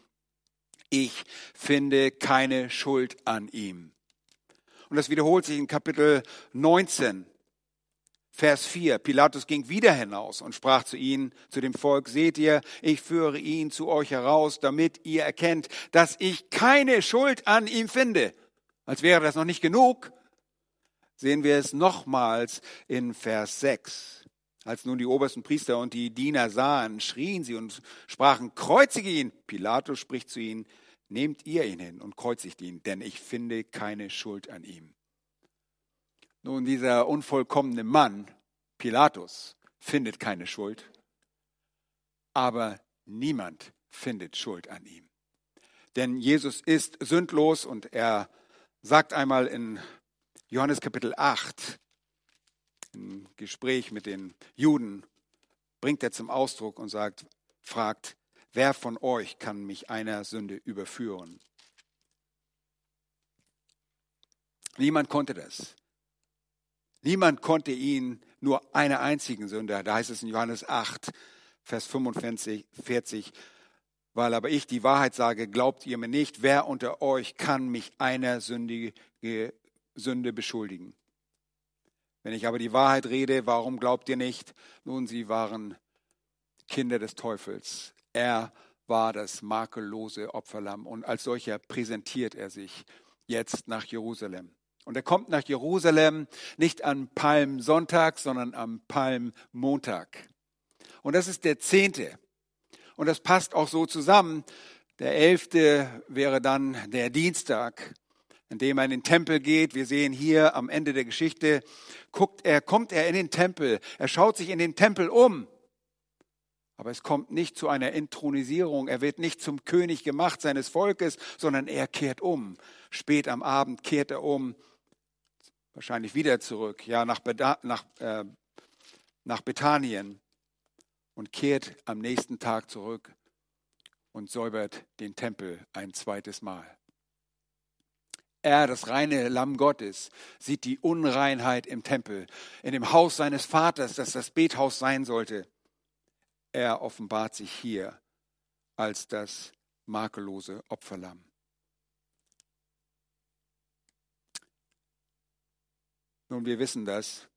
ich finde keine Schuld an ihm. Und das wiederholt sich in Kapitel 19, Vers 4. Pilatus ging wieder hinaus und sprach zu ihnen, zu dem Volk, seht ihr, ich führe ihn zu euch heraus, damit ihr erkennt, dass ich keine Schuld an ihm finde. Als wäre das noch nicht genug, sehen wir es nochmals in Vers 6. Als nun die obersten Priester und die Diener sahen, schrien sie und sprachen, kreuzige ihn. Pilatus spricht zu ihnen, nehmt ihr ihn hin und kreuzigt ihn, denn ich finde keine Schuld an ihm. Nun, dieser unvollkommene Mann, Pilatus, findet keine Schuld, aber niemand findet Schuld an ihm. Denn Jesus ist sündlos und er sagt einmal in Johannes Kapitel 8, im Gespräch mit den Juden bringt er zum Ausdruck und sagt, fragt, wer von euch kann mich einer Sünde überführen? Niemand konnte das. Niemand konnte ihn nur einer einzigen Sünde, da heißt es in Johannes 8, Vers 45, 40, weil aber ich die Wahrheit sage, glaubt ihr mir nicht, wer unter euch kann mich einer sündige Sünde beschuldigen? Wenn ich aber die Wahrheit rede, warum glaubt ihr nicht? Nun, sie waren Kinder des Teufels. Er war das makellose Opferlamm und als solcher präsentiert er sich jetzt nach Jerusalem. Und er kommt nach Jerusalem nicht am Palmsonntag, sondern am Palmmontag. Und das ist der zehnte. Und das passt auch so zusammen. Der elfte wäre dann der Dienstag, an dem er in den Tempel geht. Wir sehen hier am Ende der Geschichte, guckt er, kommt er in den Tempel. Er schaut sich in den Tempel um. Aber es kommt nicht zu einer Intronisierung. Er wird nicht zum König gemacht seines Volkes, sondern er kehrt um. Spät am Abend kehrt er um. Wahrscheinlich wieder zurück, ja, nach, Beda nach, äh, nach Bethanien und kehrt am nächsten Tag zurück und säubert den Tempel ein zweites Mal. Er, das reine Lamm Gottes, sieht die Unreinheit im Tempel, in dem Haus seines Vaters, das das Bethaus sein sollte. Er offenbart sich hier als das makellose Opferlamm. Nun, wir wissen das,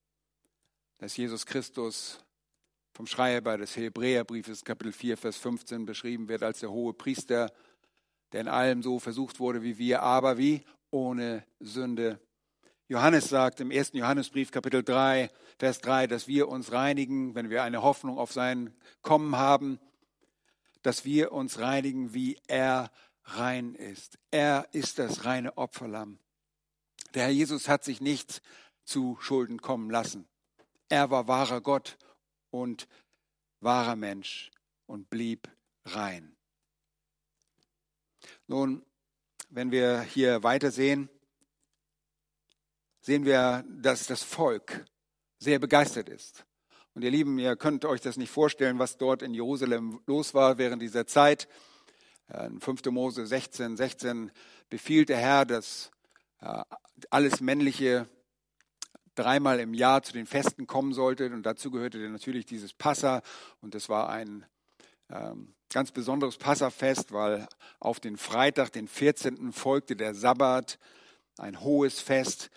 dass Jesus Christus vom Schreiber des Hebräerbriefes Kapitel 4, Vers 15 beschrieben wird als der hohe Priester, der in allem so versucht wurde wie wir, aber wie ohne Sünde. Johannes sagt im ersten Johannesbrief Kapitel 3, Vers 3, dass wir uns reinigen, wenn wir eine Hoffnung auf sein Kommen haben, dass wir uns reinigen, wie er rein ist. Er ist das reine Opferlamm. Der Herr Jesus hat sich nichts zu Schulden kommen lassen. Er war wahrer Gott und wahrer Mensch und blieb rein. Nun, wenn wir hier weitersehen, sehen wir, dass das Volk sehr begeistert ist. Und ihr Lieben, ihr könnt euch das nicht vorstellen, was dort in Jerusalem los war während dieser Zeit. In 5. Mose 16, 16 befiehlt der Herr, dass äh, alles Männliche dreimal im Jahr zu den Festen kommen sollte. Und dazu gehörte natürlich dieses Passa. Und das war ein ähm, ganz besonderes Passafest, weil auf den Freitag, den 14. folgte der Sabbat, ein hohes Fest.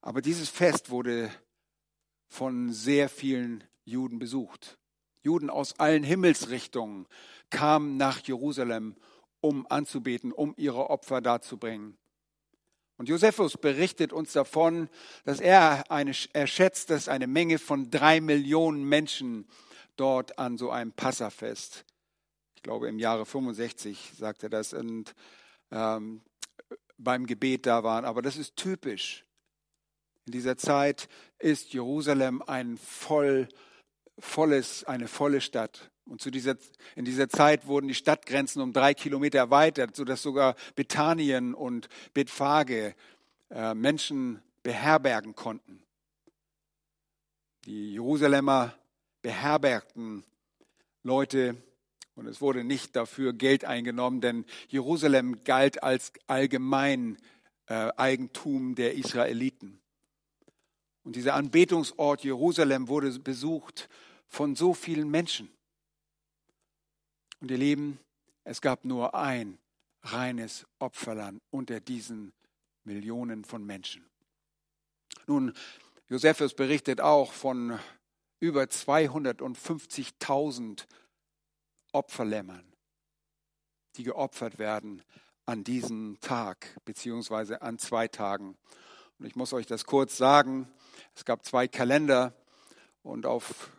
Aber dieses Fest wurde von sehr vielen Juden besucht. Juden aus allen Himmelsrichtungen kamen nach Jerusalem, um anzubeten, um ihre Opfer darzubringen. Und Josephus berichtet uns davon, dass er, eine, er schätzt, dass eine Menge von drei Millionen Menschen dort an so einem Passafest, glaube im Jahre 65 sagt er das, und ähm, beim Gebet da waren. Aber das ist typisch. In dieser Zeit ist Jerusalem ein voll, volles, eine volle Stadt. Und zu dieser, in dieser Zeit wurden die Stadtgrenzen um drei Kilometer erweitert, sodass sogar Bethanien und Bethphage äh, Menschen beherbergen konnten. Die Jerusalemer beherbergten Leute und es wurde nicht dafür Geld eingenommen, denn Jerusalem galt als allgemein äh, Eigentum der Israeliten. Und dieser Anbetungsort Jerusalem wurde besucht von so vielen Menschen. Und ihr Lieben, es gab nur ein reines Opferland unter diesen Millionen von Menschen. Nun, Josephus berichtet auch von über 250.000 Opferlämmern, die geopfert werden an diesem Tag, beziehungsweise an zwei Tagen. Und ich muss euch das kurz sagen. Es gab zwei Kalender und auf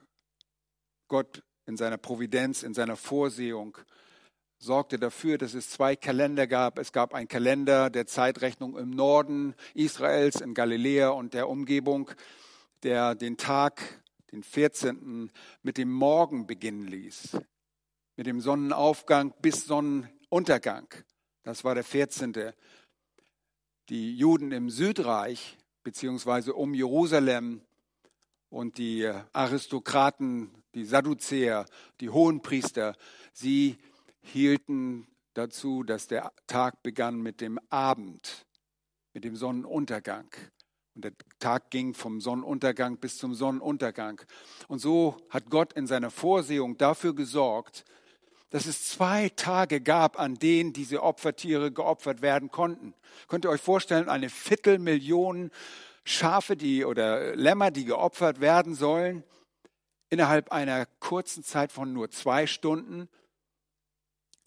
Gott in seiner Providenz, in seiner Vorsehung sorgte dafür, dass es zwei Kalender gab. Es gab einen Kalender der Zeitrechnung im Norden Israels, in Galiläa und der Umgebung, der den Tag, den 14. mit dem Morgen beginnen ließ. Mit dem Sonnenaufgang bis Sonnenuntergang. Das war der 14. Die Juden im Südreich, beziehungsweise um Jerusalem und die Aristokraten die Sadduzäer, die Hohenpriester, sie hielten dazu, dass der Tag begann mit dem Abend, mit dem Sonnenuntergang. Und der Tag ging vom Sonnenuntergang bis zum Sonnenuntergang. Und so hat Gott in seiner Vorsehung dafür gesorgt, dass es zwei Tage gab, an denen diese Opfertiere geopfert werden konnten. Könnt ihr euch vorstellen, eine Viertelmillion Schafe die, oder Lämmer, die geopfert werden sollen? innerhalb einer kurzen Zeit von nur zwei Stunden.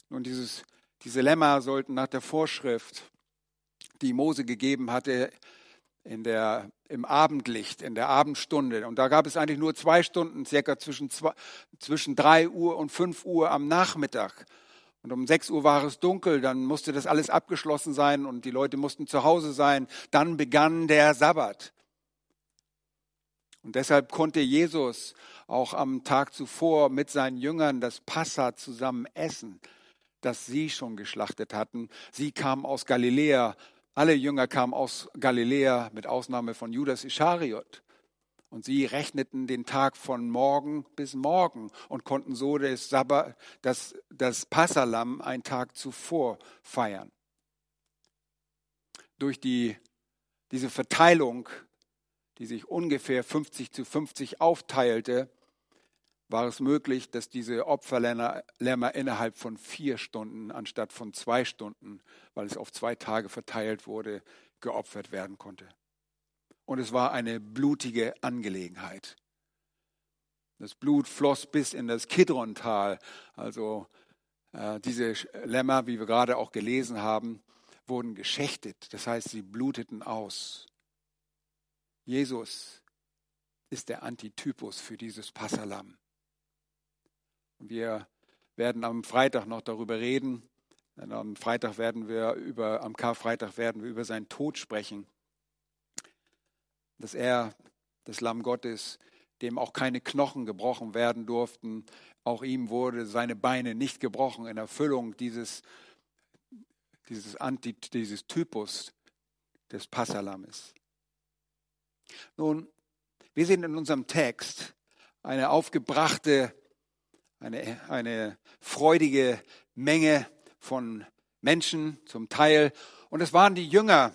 Und dieses, diese Lämmer sollten nach der Vorschrift, die Mose gegeben hatte, in der, im Abendlicht, in der Abendstunde. Und da gab es eigentlich nur zwei Stunden, circa zwischen, zwei, zwischen drei Uhr und fünf Uhr am Nachmittag. Und um sechs Uhr war es dunkel, dann musste das alles abgeschlossen sein und die Leute mussten zu Hause sein. Dann begann der Sabbat. Und deshalb konnte Jesus auch am Tag zuvor mit seinen Jüngern das Passa zusammen essen, das sie schon geschlachtet hatten. Sie kamen aus Galiläa, alle Jünger kamen aus Galiläa, mit Ausnahme von Judas Ischariot. Und sie rechneten den Tag von morgen bis morgen und konnten so das, Sabbat, das, das Passalam einen Tag zuvor feiern. Durch die, diese Verteilung, die sich ungefähr 50 zu 50 aufteilte, war es möglich, dass diese Opferlämmer innerhalb von vier Stunden anstatt von zwei Stunden, weil es auf zwei Tage verteilt wurde, geopfert werden konnte. Und es war eine blutige Angelegenheit. Das Blut floss bis in das Kidrontal. Also äh, diese Lämmer, wie wir gerade auch gelesen haben, wurden geschächtet. Das heißt, sie bluteten aus. Jesus ist der Antitypus für dieses Passalam. Wir werden am Freitag noch darüber reden. Am Freitag werden wir über, am Karfreitag werden wir über seinen Tod sprechen. Dass er, das Lamm Gottes, dem auch keine Knochen gebrochen werden durften, auch ihm wurde seine Beine nicht gebrochen in Erfüllung dieses, dieses, Anti, dieses Typus des Passalammes. Nun, wir sehen in unserem Text eine aufgebrachte eine, eine freudige Menge von Menschen zum Teil. Und es waren die Jünger,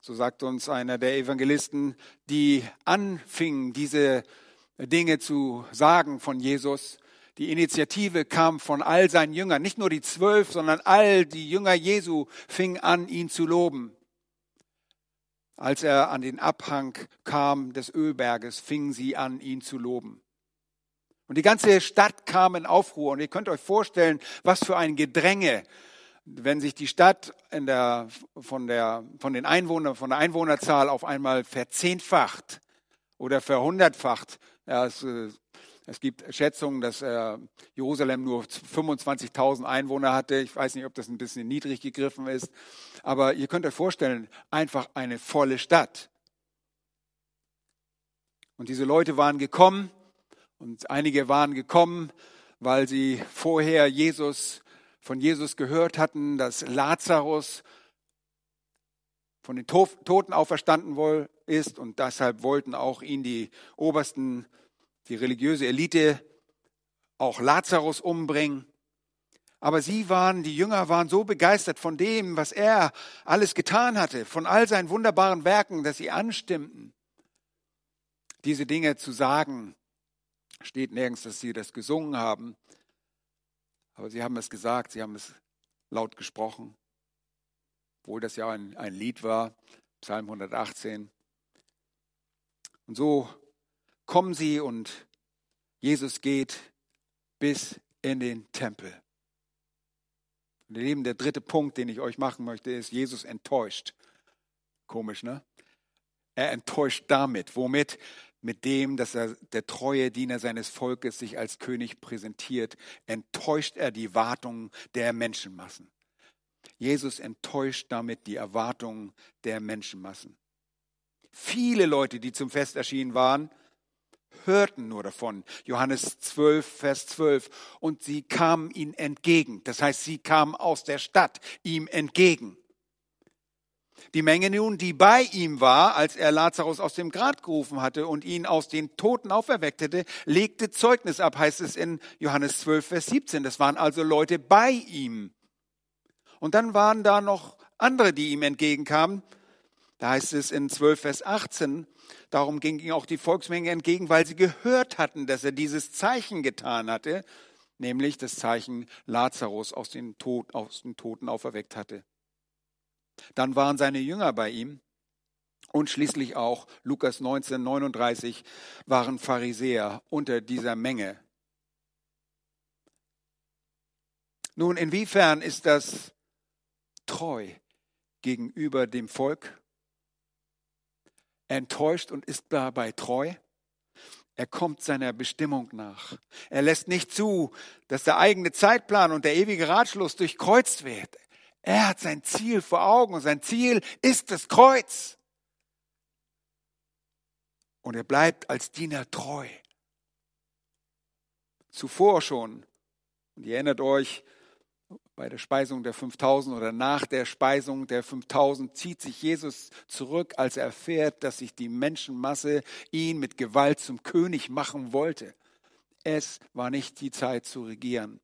so sagt uns einer der Evangelisten, die anfingen, diese Dinge zu sagen von Jesus. Die Initiative kam von all seinen Jüngern, nicht nur die zwölf, sondern all die Jünger Jesu fingen an, ihn zu loben. Als er an den Abhang kam des Ölberges, fingen sie an, ihn zu loben. Und die ganze Stadt kam in Aufruhr. Und ihr könnt euch vorstellen, was für ein Gedränge, wenn sich die Stadt der, von, der, von den Einwohnern, von der Einwohnerzahl auf einmal verzehnfacht oder verhundertfacht. Ja, es, äh, es gibt Schätzungen, dass äh, Jerusalem nur 25.000 Einwohner hatte. Ich weiß nicht, ob das ein bisschen niedrig gegriffen ist. Aber ihr könnt euch vorstellen, einfach eine volle Stadt. Und diese Leute waren gekommen und einige waren gekommen, weil sie vorher Jesus, von Jesus gehört hatten, dass Lazarus von den Toten auferstanden ist und deshalb wollten auch ihn die Obersten, die religiöse Elite, auch Lazarus umbringen. Aber sie waren, die Jünger waren so begeistert von dem, was er alles getan hatte, von all seinen wunderbaren Werken, dass sie anstimmten, diese Dinge zu sagen Steht nirgends, dass sie das gesungen haben. Aber sie haben es gesagt, sie haben es laut gesprochen. Obwohl das ja ein, ein Lied war, Psalm 118. Und so kommen sie und Jesus geht bis in den Tempel. Und eben der dritte Punkt, den ich euch machen möchte, ist Jesus enttäuscht. Komisch, ne? Er enttäuscht damit. Womit? Mit dem, dass er der treue Diener seines Volkes sich als König präsentiert, enttäuscht er die Wartungen der Menschenmassen. Jesus enttäuscht damit die Erwartungen der Menschenmassen. Viele Leute, die zum Fest erschienen waren, hörten nur davon. Johannes 12, Vers 12. Und sie kamen ihm entgegen. Das heißt, sie kamen aus der Stadt ihm entgegen. Die Menge nun, die bei ihm war, als er Lazarus aus dem Grab gerufen hatte und ihn aus den Toten auferweckt hätte, legte Zeugnis ab, heißt es in Johannes 12, Vers 17. Das waren also Leute bei ihm. Und dann waren da noch andere, die ihm entgegenkamen. Da heißt es in 12, Vers 18, darum ging ihm auch die Volksmenge entgegen, weil sie gehört hatten, dass er dieses Zeichen getan hatte, nämlich das Zeichen Lazarus aus den, Tod, aus den Toten auferweckt hatte. Dann waren seine Jünger bei ihm und schließlich auch Lukas 19, 39 waren Pharisäer unter dieser Menge. Nun, inwiefern ist das treu gegenüber dem Volk? enttäuscht und ist dabei treu. Er kommt seiner Bestimmung nach. Er lässt nicht zu, dass der eigene Zeitplan und der ewige Ratschluss durchkreuzt wird. Er hat sein Ziel vor Augen und sein Ziel ist das Kreuz. Und er bleibt als Diener treu. Zuvor schon, und ihr erinnert euch, bei der Speisung der 5000 oder nach der Speisung der 5000 zieht sich Jesus zurück, als er erfährt, dass sich die Menschenmasse ihn mit Gewalt zum König machen wollte. Es war nicht die Zeit zu regieren.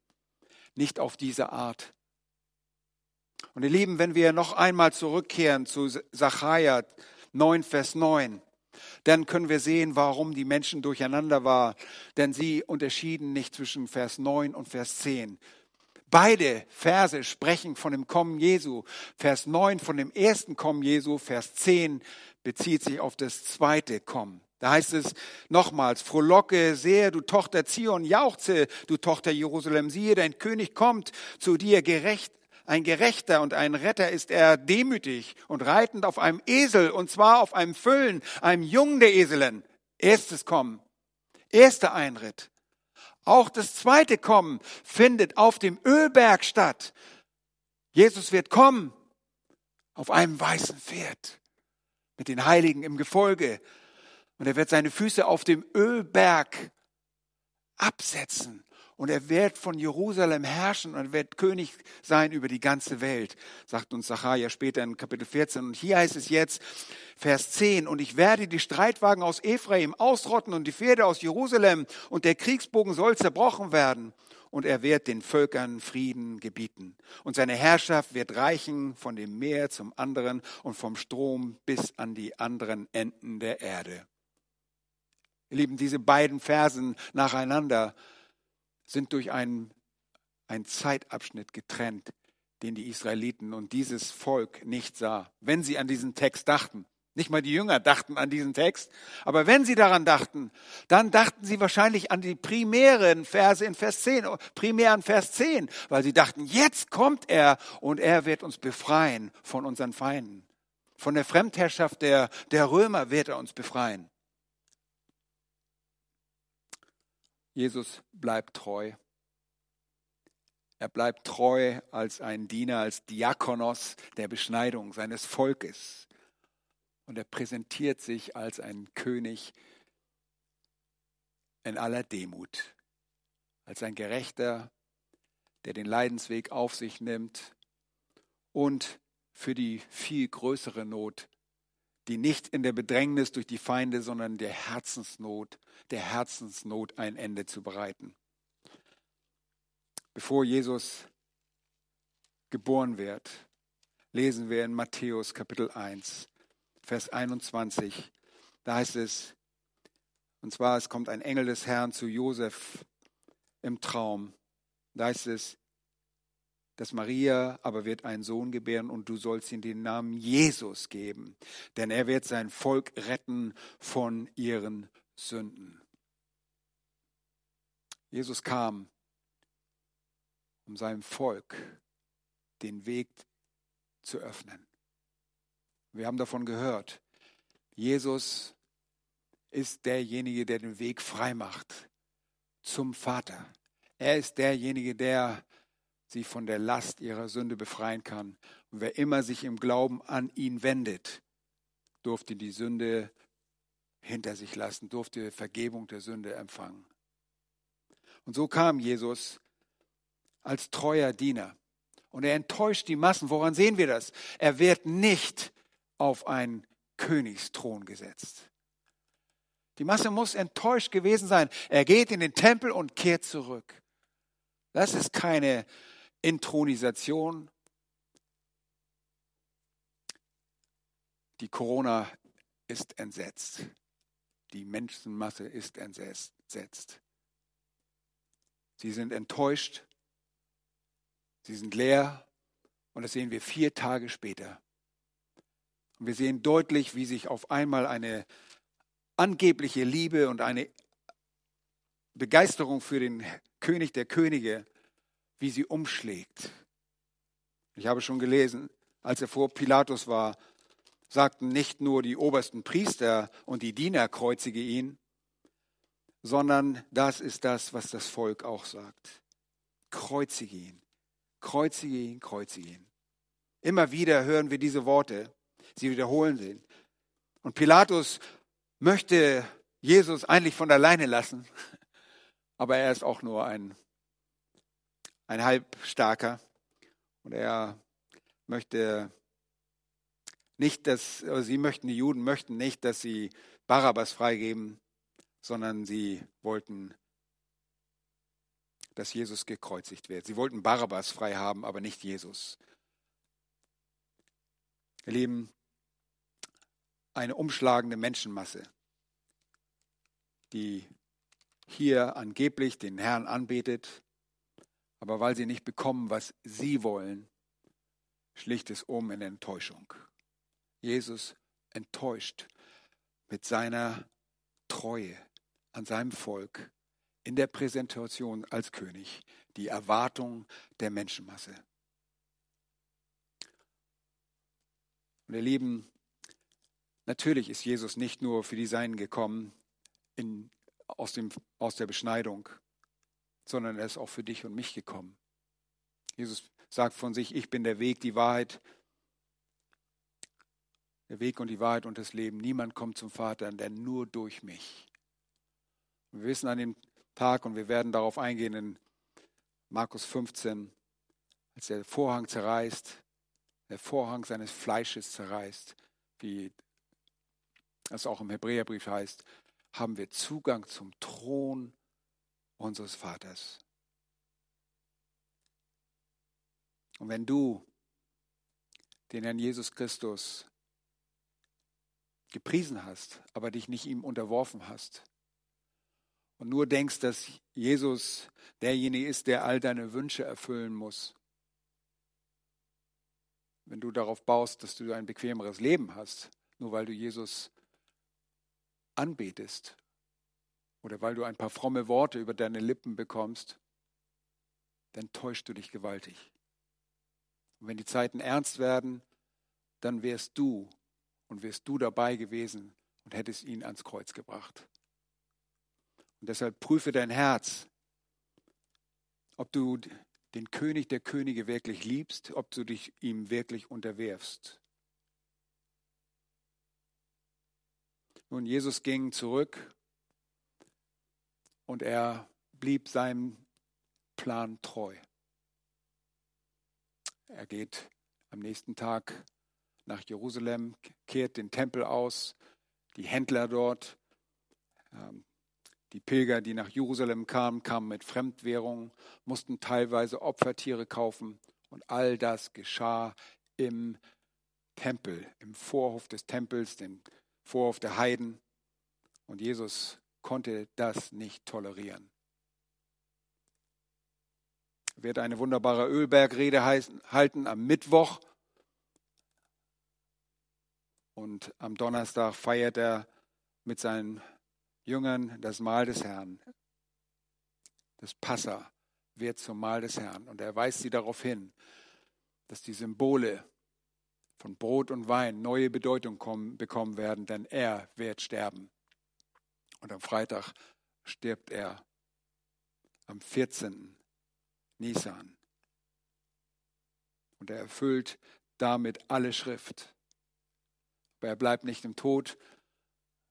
Nicht auf diese Art. Und ihr Lieben, wenn wir noch einmal zurückkehren zu Sacharja 9, Vers 9, dann können wir sehen, warum die Menschen durcheinander waren. Denn sie unterschieden nicht zwischen Vers 9 und Vers 10. Beide Verse sprechen von dem Kommen Jesu. Vers 9 von dem ersten Kommen Jesu, Vers 10 bezieht sich auf das zweite Kommen. Da heißt es nochmals, frohlocke sehr, du Tochter Zion, jauchze, du Tochter Jerusalem, siehe, dein König kommt zu dir gerecht, ein Gerechter und ein Retter ist er demütig und reitend auf einem Esel, und zwar auf einem Füllen, einem Jungen der Eselen. Erstes Kommen, erster Einritt. Auch das zweite Kommen findet auf dem Ölberg statt. Jesus wird kommen auf einem weißen Pferd mit den Heiligen im Gefolge. Und er wird seine Füße auf dem Ölberg absetzen und er wird von Jerusalem herrschen und wird König sein über die ganze Welt, sagt uns Sacharja später in Kapitel 14. Und hier heißt es jetzt, Vers 10, und ich werde die Streitwagen aus Ephraim ausrotten und die Pferde aus Jerusalem und der Kriegsbogen soll zerbrochen werden. Und er wird den Völkern Frieden gebieten. Und seine Herrschaft wird reichen von dem Meer zum anderen und vom Strom bis an die anderen Enden der Erde. Ihr Lieben, diese beiden Versen nacheinander sind durch einen, einen Zeitabschnitt getrennt, den die Israeliten und dieses Volk nicht sah. Wenn sie an diesen Text dachten, nicht mal die Jünger dachten an diesen Text, aber wenn sie daran dachten, dann dachten sie wahrscheinlich an die primären Verse in Vers 10, primären Vers 10, weil sie dachten, jetzt kommt er und er wird uns befreien von unseren Feinden. Von der Fremdherrschaft der, der Römer wird er uns befreien. Jesus bleibt treu. Er bleibt treu als ein Diener, als Diakonos der Beschneidung seines Volkes. Und er präsentiert sich als ein König in aller Demut, als ein Gerechter, der den Leidensweg auf sich nimmt und für die viel größere Not die nicht in der Bedrängnis durch die Feinde, sondern der Herzensnot, der Herzensnot ein Ende zu bereiten. Bevor Jesus geboren wird, lesen wir in Matthäus Kapitel 1, Vers 21. Da heißt es, und zwar, es kommt ein Engel des Herrn zu Josef im Traum. Da heißt es, dass Maria aber wird einen Sohn gebären und du sollst ihm den Namen Jesus geben, denn er wird sein Volk retten von ihren Sünden. Jesus kam, um seinem Volk den Weg zu öffnen. Wir haben davon gehört, Jesus ist derjenige, der den Weg frei macht zum Vater. Er ist derjenige, der sie von der Last ihrer Sünde befreien kann. Und wer immer sich im Glauben an ihn wendet, durfte die Sünde hinter sich lassen, durfte Vergebung der Sünde empfangen. Und so kam Jesus als treuer Diener. Und er enttäuscht die Massen. Woran sehen wir das? Er wird nicht auf einen Königsthron gesetzt. Die Masse muss enttäuscht gewesen sein. Er geht in den Tempel und kehrt zurück. Das ist keine Intronisation. Die Corona ist entsetzt. Die Menschenmasse ist entsetzt. Sie sind enttäuscht. Sie sind leer. Und das sehen wir vier Tage später. Und wir sehen deutlich, wie sich auf einmal eine angebliche Liebe und eine Begeisterung für den König der Könige wie sie umschlägt. Ich habe schon gelesen, als er vor Pilatus war, sagten nicht nur die obersten Priester und die Diener kreuzige ihn, sondern das ist das, was das Volk auch sagt. Kreuzige ihn, kreuzige ihn, kreuzige ihn. Immer wieder hören wir diese Worte, sie wiederholen sie. Und Pilatus möchte Jesus eigentlich von alleine lassen, aber er ist auch nur ein, ein Halbstarker und er möchte nicht, dass, sie möchten, die Juden möchten nicht, dass sie Barabbas freigeben, sondern sie wollten, dass Jesus gekreuzigt wird. Sie wollten Barabbas frei haben, aber nicht Jesus. Ihr Lieben, eine umschlagende Menschenmasse, die hier angeblich den Herrn anbetet, aber weil sie nicht bekommen, was sie wollen, schlicht es um in Enttäuschung. Jesus enttäuscht mit seiner Treue an seinem Volk in der Präsentation als König die Erwartung der Menschenmasse. Und ihr Lieben, natürlich ist Jesus nicht nur für die Seinen gekommen in, aus, dem, aus der Beschneidung, sondern er ist auch für dich und mich gekommen. Jesus sagt von sich, ich bin der Weg, die Wahrheit der Weg und die Wahrheit und das Leben. Niemand kommt zum Vater, denn nur durch mich. wir wissen an dem Tag, und wir werden darauf eingehen in Markus 15, als der Vorhang zerreißt, der Vorhang seines Fleisches zerreißt, wie es auch im Hebräerbrief heißt, haben wir Zugang zum Thron unseres Vaters. Und wenn du den Herrn Jesus Christus gepriesen hast, aber dich nicht ihm unterworfen hast. Und nur denkst, dass Jesus derjenige ist, der all deine Wünsche erfüllen muss. Wenn du darauf baust, dass du ein bequemeres Leben hast, nur weil du Jesus anbetest oder weil du ein paar fromme Worte über deine Lippen bekommst, dann täuschst du dich gewaltig. Und wenn die Zeiten ernst werden, dann wirst du und wärst du dabei gewesen und hättest ihn ans Kreuz gebracht. Und deshalb prüfe dein Herz, ob du den König der Könige wirklich liebst, ob du dich ihm wirklich unterwerfst. Nun, Jesus ging zurück und er blieb seinem Plan treu. Er geht am nächsten Tag nach Jerusalem, kehrt den Tempel aus, die Händler dort, ähm, die Pilger, die nach Jerusalem kamen, kamen mit Fremdwährungen, mussten teilweise Opfertiere kaufen und all das geschah im Tempel, im Vorhof des Tempels, dem Vorhof der Heiden. Und Jesus konnte das nicht tolerieren. Er wird eine wunderbare Ölbergrede halten am Mittwoch und am Donnerstag feiert er mit seinen Jüngern das Mahl des Herrn. Das Passa wird zum Mahl des Herrn. Und er weist sie darauf hin, dass die Symbole von Brot und Wein neue Bedeutung kommen, bekommen werden, denn er wird sterben. Und am Freitag stirbt er am 14. Nisan. Und er erfüllt damit alle Schrift. Aber er bleibt nicht im Tod,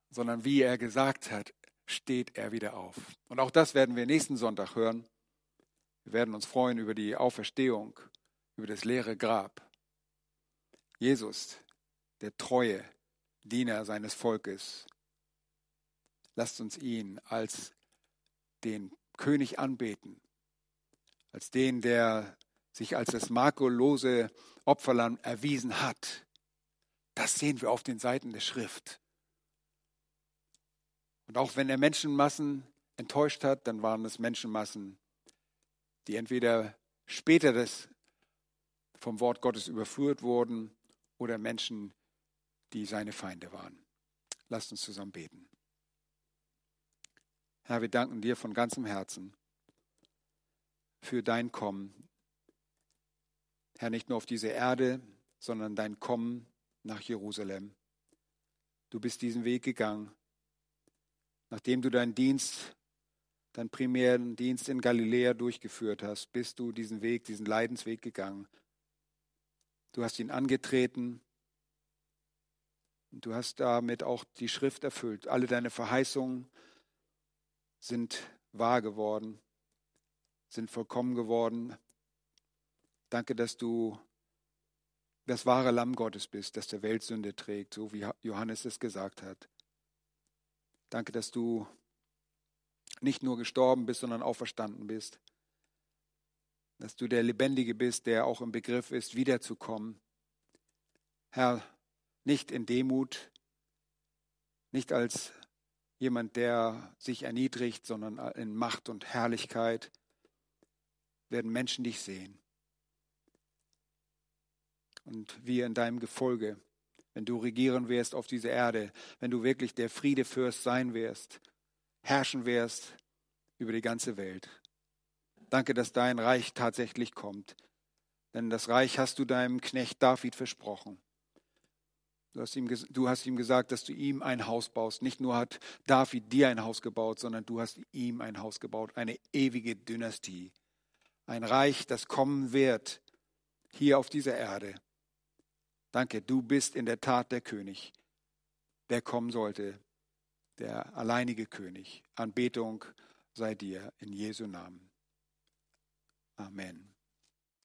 sondern wie er gesagt hat, steht er wieder auf. Und auch das werden wir nächsten Sonntag hören. Wir werden uns freuen über die Auferstehung, über das leere Grab. Jesus, der treue Diener seines Volkes. Lasst uns ihn als den König anbeten, als den, der sich als das makellose Opferlamm erwiesen hat, das sehen wir auf den Seiten der Schrift. Und auch wenn er Menschenmassen enttäuscht hat, dann waren es Menschenmassen, die entweder später das vom Wort Gottes überführt wurden oder Menschen, die seine Feinde waren. Lasst uns zusammen beten. Herr, wir danken dir von ganzem Herzen für dein Kommen. Herr, nicht nur auf diese Erde, sondern dein Kommen nach Jerusalem. Du bist diesen Weg gegangen. Nachdem du deinen Dienst, deinen primären Dienst in Galiläa durchgeführt hast, bist du diesen Weg, diesen Leidensweg gegangen. Du hast ihn angetreten und du hast damit auch die Schrift erfüllt. Alle deine Verheißungen sind wahr geworden, sind vollkommen geworden. Danke, dass du das wahre Lamm Gottes bist, das der Welt Sünde trägt, so wie Johannes es gesagt hat. Danke, dass du nicht nur gestorben bist, sondern auferstanden bist. Dass du der Lebendige bist, der auch im Begriff ist, wiederzukommen. Herr, nicht in Demut, nicht als jemand, der sich erniedrigt, sondern in Macht und Herrlichkeit werden Menschen dich sehen und wir in deinem Gefolge, wenn du regieren wirst auf dieser Erde, wenn du wirklich der Friedefürst sein wirst, herrschen wirst über die ganze Welt. Danke, dass dein Reich tatsächlich kommt. Denn das Reich hast du deinem Knecht David versprochen. Du hast, ihm, du hast ihm gesagt, dass du ihm ein Haus baust. Nicht nur hat David dir ein Haus gebaut, sondern du hast ihm ein Haus gebaut, eine ewige Dynastie. Ein Reich, das kommen wird, hier auf dieser Erde. Danke, du bist in der Tat der König, der kommen sollte, der alleinige König. Anbetung sei dir in Jesu Namen. Amen.